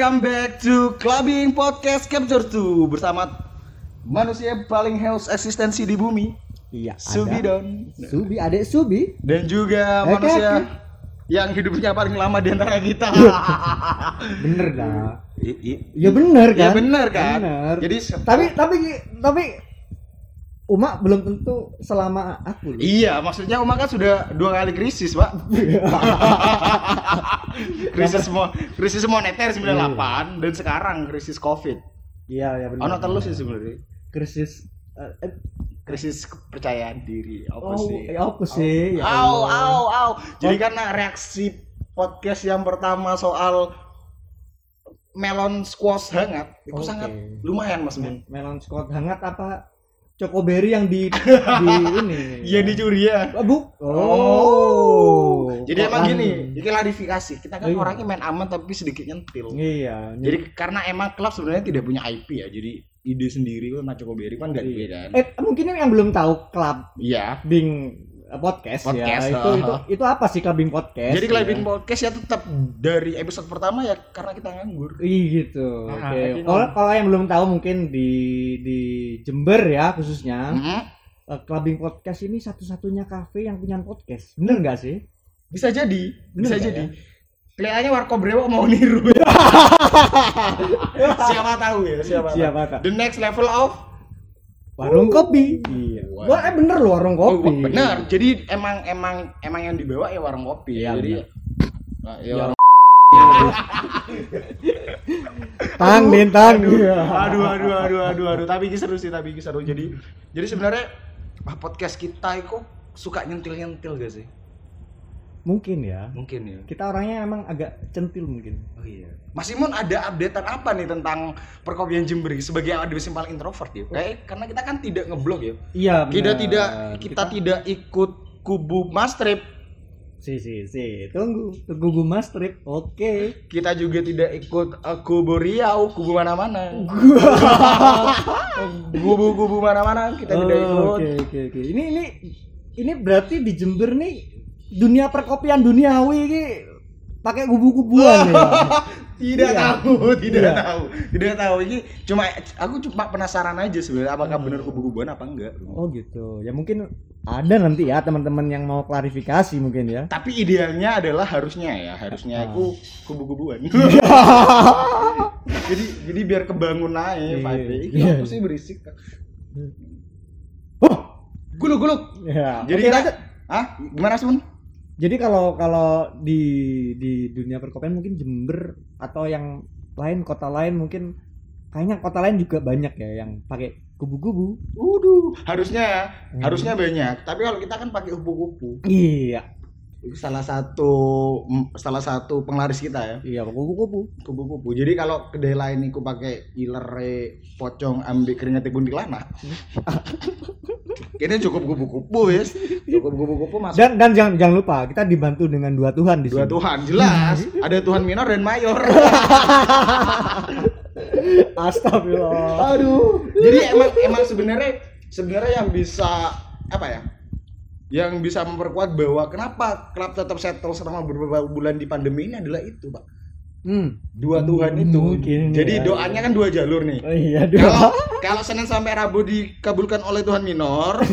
Welcome back to Clubbing Podcast Capture 2 bersama manusia paling haus eksistensi di bumi, Iya. Subidon, ada. Subi, adek Subi. dan juga Oke, manusia oke. yang hidupnya paling lama di antara kita. Bener dah. Ya bener kan? Ya bener kan? Bener. Jadi tapi tapi tapi Uma belum tentu selama aku. loh. Iya, maksudnya Uma kan sudah dua kali krisis, Pak. krisis mo krisis moneter 98 dan sekarang krisis Covid. Iya, ya bener. Ono terus sih sebenarnya. krisis eh, eh, Krisis kepercayaan diri. Apa oh, sih? ya apa sih? Ya Au, au, au. Jadi karena reaksi podcast yang pertama soal melon squash hangat, itu sangat lumayan Mas Mun. Melon Scott hangat apa? Chocoberry yang di di ini. Iya dicuri ya. Oh, bu. Oh. Jadi emang gini, ini klarifikasi. Kita kan Iya. orangnya main aman tapi sedikit nyentil. Iya. Jadi karena emang klub sebenarnya tidak punya IP ya. Jadi ide sendiri kan Nacho Berry kan enggak Iya. ide kan. eh mungkin yang belum tahu club Iya. Bing podcast, Podcast, ya. Itu, ha, itu itu apa sih clubbing podcast? Jadi ya? Clubbing Podcast ya tetap dari episode pertama ya karena kita nganggur. Ih gitu. Ah, Oke. tapi Kalau yang belum tahu mungkin di di Jember ya khususnya eh, clubbing podcast ini satu-satunya kafe yang punya podcast. Bener nggak sih? Bisa jadi, Bener bisa jadi. ya? Kelihatannya Warkop Brewo mau niru. siapa tahu ya, siapa. tahu. Siapa tak? The next level of Warung kopi. Iya. Wah. Wah, eh bener loh warung Oh, kopi. benar. Jadi emang emang emang yang dibawa ya warung kopi. Iya, Jadi. Nah, ya, Ya, warung Tang, din, tang. aduh, Iya. aduh, aduh, aduh, aduh, aduh. Tapi ini seru sih, tapi ini seru. Jadi, jadi sebenarnya ah, podcast kita itu suka nyentil-nyentil gak sih? Mungkin ya. Mungkin ya. Kita orangnya emang agak centil mungkin. Oh iya. Mas Imun ada updatean apa nih tentang perkopian Jember sebagai yang paling introvert ya? Kayak karena kita kan tidak ngeblog ya. Iya, Kita tidak kita, tidak ikut kubu Mas Trip. Si, si, si. Tunggu. Tunggu gue mas trip. Oke. Kita juga tidak ikut uh, kubu Riau, kubu mana-mana. Kubu-kubu mana-mana kita tidak ikut. Oh, Oke oke oke. Ini ini ini berarti di Jember nih dunia perkopian duniawi ini pakai kubu-kubuan ya. tidak Iya. tahu, tidak Iya. tahu, tidak tahu. Ini cuma aku cuma penasaran aja sebenarnya apakah benar kubu-kubuan apa enggak. Oh gitu. Ya mungkin ada nanti ya teman-teman yang mau klarifikasi mungkin ya. Tapi idealnya adalah harusnya ya, harusnya Ah. aku kubu-kubuan. jadi jadi biar kebangun aja Iya, vibe. Ini iya. apa sih berisik? Oh. Gulung-gulung. Ya. Jadi Oke, kita, ah gimana Sun? Jadi kalau kalau di di dunia perkopian mungkin Jember atau yang lain kota lain mungkin kayaknya kota lain juga banyak ya yang pakai kubu-kubu. Waduh, harusnya ya, Hmm. harusnya banyak. Tapi kalau kita kan pakai kupu-kupu. Iya. Itu salah satu salah satu penglaris kita ya. Iya kubu-kubu. kupu-kupu. Jadi kalau kedai lain iku pakai ilere pocong ambek keringat kuntilanak. Kini cukup kupu-kupu ya. Cukup kupu-kupu masuk Dan dan jangan jangan lupa kita dibantu dengan dua Tuhan di dua sini. Tuhan jelas. Ada Tuhan minor dan mayor. Astagfirullah. Aduh. Jadi emang emang sebenarnya sebenarnya yang bisa apa ya? Yang bisa memperkuat bahwa kenapa klub tetap settle selama beberapa bulan di pandemi ini adalah itu, Pak. Hmm. Dua Tuhan itu. Mungkin Jadi ya. doanya kan dua jalur nih. Oh iya kalau dua. kalau Senin sampai Rabu dikabulkan oleh Tuhan minor,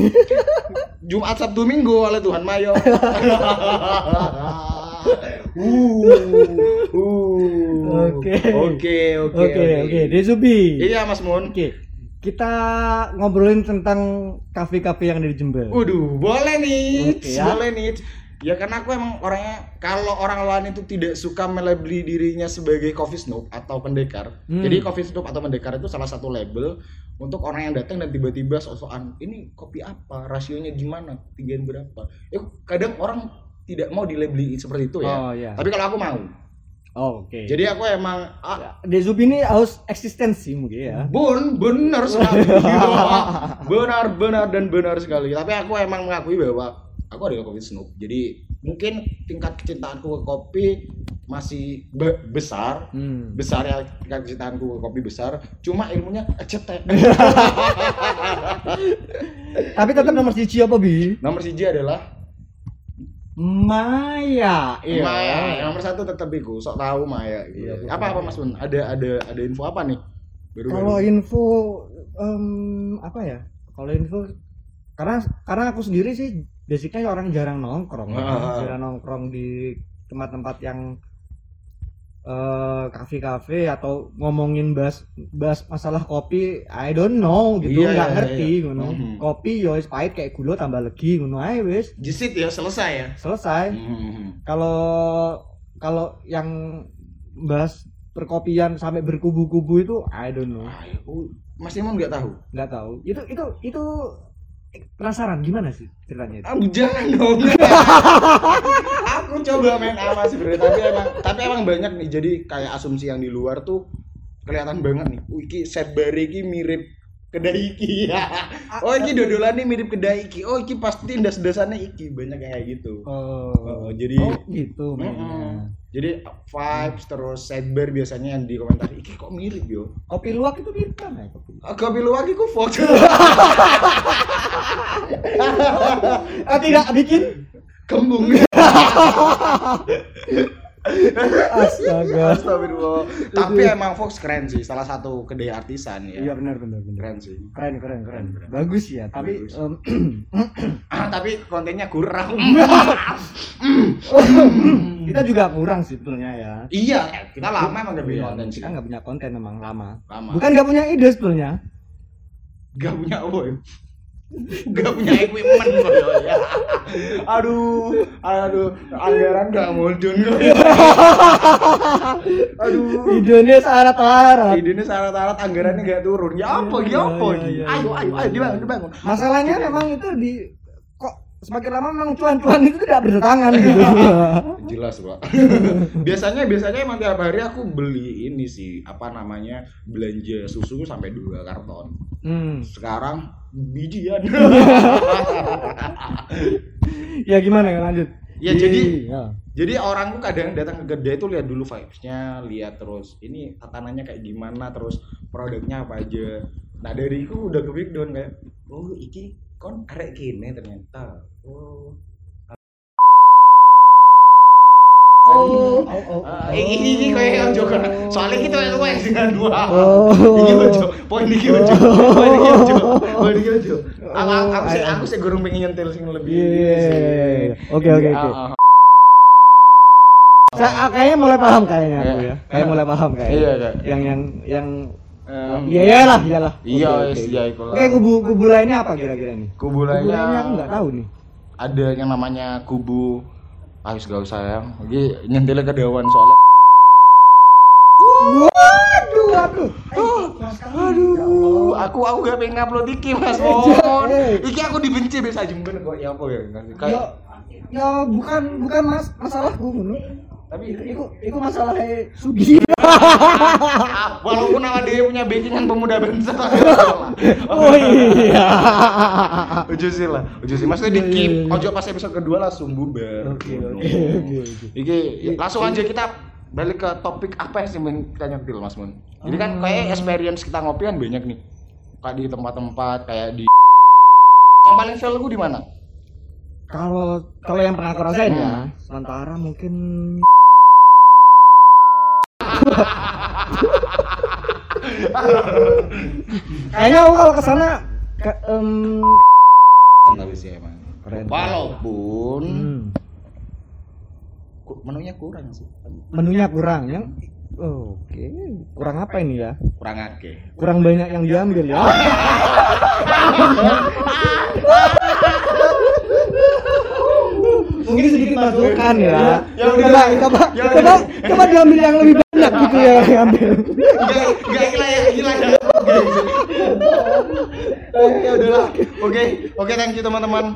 Jumat Sabtu Minggu oleh Tuhan mayor. Uh, uh. Oke. Oke, oke, Oke oke. Desubi. Iya, Mas Mun. Oke. Kita ngobrolin tentang kafe-kafe yang ada di Jember. Waduh, boleh nih, Oke, ya. boleh nih. Ya karena aku emang orangnya kalau orang lain itu tidak suka melabeli dirinya sebagai coffee snob atau pendekar. Hmm. Jadi coffee snob atau pendekar itu salah satu label untuk orang yang datang dan tiba-tiba sok-sokan ini kopi apa, rasionya gimana, ketinggian berapa. Ya kadang orang tidak mau dilabeli seperti itu ya. Oh iya. Tapi kalau aku mau. Oh, Oke. Jadi aku emang ah, Desubi ini harus eksistensi mungkin ya. Bun, benar sekali. benar, benar dan benar sekali. Tapi aku emang mengakui bahwa aku adalah kopi snob. Jadi mungkin tingkat kecintaanku ke kopi masih be- besar. Hmm. Besar ya tingkat kecintaanku ke kopi besar. Cuma ilmunya cetek. Tapi tetap nomor siji apa bi? Nomor siji adalah Maya. Iya. Maya, nomor satu tetap iku, sok tahu Maya. Gitu. Iya, apa apa Mas Bun? Ada ada ada info apa nih? Baru Kalau info em, apa ya? Kalau info karena karena aku sendiri sih basicnya orang jarang nongkrong, ya. Ah. jarang nongkrong di tempat-tempat yang eh kafe-kafe atau ngomongin bahas bahas masalah kopi I don't know gitu Iya, nggak iya, ngerti iya. ngono Mhm. kopi yo wis pahit kayak gula tambah legi ngono ae wis Jisit ya selesai ya. selesai Hmm. kalau kalau yang bahas perkopian sampai berkubu-kubu itu I don't know Ah, aku- Mas Imon nggak tahu. nggak tahu itu itu itu penasaran gimana sih ceritanya itu? Aku jangan dong. aku coba main apa sebenarnya tapi emang tapi emang banyak nih jadi kayak asumsi yang di luar tuh kelihatan banget nih. Iki set bare iki mirip kedai iki. oh iki dodolan nih mirip kedai iki. Oh iki pasti ndas-ndasannya iki banyak yang kayak gitu. oh, Oh, jadi oh gitu Mm-mm. mainnya. jadi vibes terus sidebar biasanya yang di komentar iki kok mirip yo. kopi luwak itu mirip kan ya kopi luwak? Agak bilu lagi ku foto. ah, tidak bikin Kembung. astaga Astagfirullah. Tapi emang Fox keren sih, salah satu kedai artisan ya. iya benar benar benar Keren sih. keren keren keren Keren. bagus ya tapi Bagus. Ah, tapi kontennya kurang. kita juga kurang sih sebetulnya ya iya, kita lama emang gak punya Iya, konten sih. kita nggak punya konten memang lama Lama. bukan nggak punya ide sebetulnya Gak punya apa ya? Gak punya equipment kok ya. Aduh, aduh, anggaran gak mudun kok. Aduh. idenya syarat-syarat Idenya syarat-syarat anggarannya gak turun. Ya apa, ya apa iya, Gi? iya, Ayo, iya, ayo, iya. ayo dibangun, dibangun. masalahnya memang itu di semakin lama memang cuan-cuan itu tidak berdatangan gitu Jelas, Pak. biasanya biasanya emang tiap hari aku beli ini sih, apa namanya? belanja susu sampai dua karton. hmm. Sekarang bijian. ya gimana ya lanjut Ya, jadi- ya. Jadi orang tuh kadang datang ke kedai itu lihat dulu vibes-nya, lihat terus ini tatanannya kayak gimana, terus produknya apa aja. Nah dari itu udah ke breakdown kayak, oh iki kon arek gini ternyata. Oh. Oh, Ah, iki iki kayak ojo kan. Soalnya kita yang luwes dengan dua. Oh. Iki ojo, poin iki ojo, poin iki ojo, poin iki ojo. Aku aku aku sih aku sih gurung pengen nyentil sing lebih. Iya, iya, iya, iya. Oke, oke, oke. Saya kayaknya mulai paham kayaknya aku Iya. ya. Kayak mulai paham kayaknya. Iya, Kak. Yang yang yang Em, Iya iyalah, iyalah. Iya, wes, oke. iya, iku lah. Oke, kubu kubu lainnya apa kira-kira nih? Kubu Kubu lainnya lainnya aku nggak tahu nih. ada yang namanya kubu Ayo gak usah ya Ini nyentilnya ke dewan soalnya Waduh, waduh. Aduh Aku aku gak pengen upload iki mas eh. Iki aku dibenci biasa jember kok Ya apa ya Ya, Kayak ya bukan bukan mas masalahku ngono. Tapi Iku iku masalahnya Sugi. ah, Walaupun nama dia punya backingan pemuda bangsa Oh iya. Uju sih lah Uju sih Maksudnya di Iya, keep iya, iya. Ojo pas episode kedua langsung bubar Oke, oke, oke, oke. Iki langsung aja kita balik ke topik apa sih yang kita nyentil Mas Mun. Jadi kan Hmm. kayak experience kita ngopi kan banyak nih. Kayak di tempat-tempat kayak di yang paling fail gue di mana? Kalau kalau yang pernah aku rasain ya, sementara mungkin kayaknya aku kalau ke sana ke, em, Tapi sih emang. Keren. Walaupun hmm, ku- menunya kurang sih. menunya kurang yang oh, oke kurang apa ini ya Kurang akeh. kurang banyak yang diambil ya mungkin sedikit masukan ya Ya coba coba coba coba diambil yang lebih banyak gitu ya yang gila ya, gila ya. Ya udahlah. Oke, oke thank you teman-teman.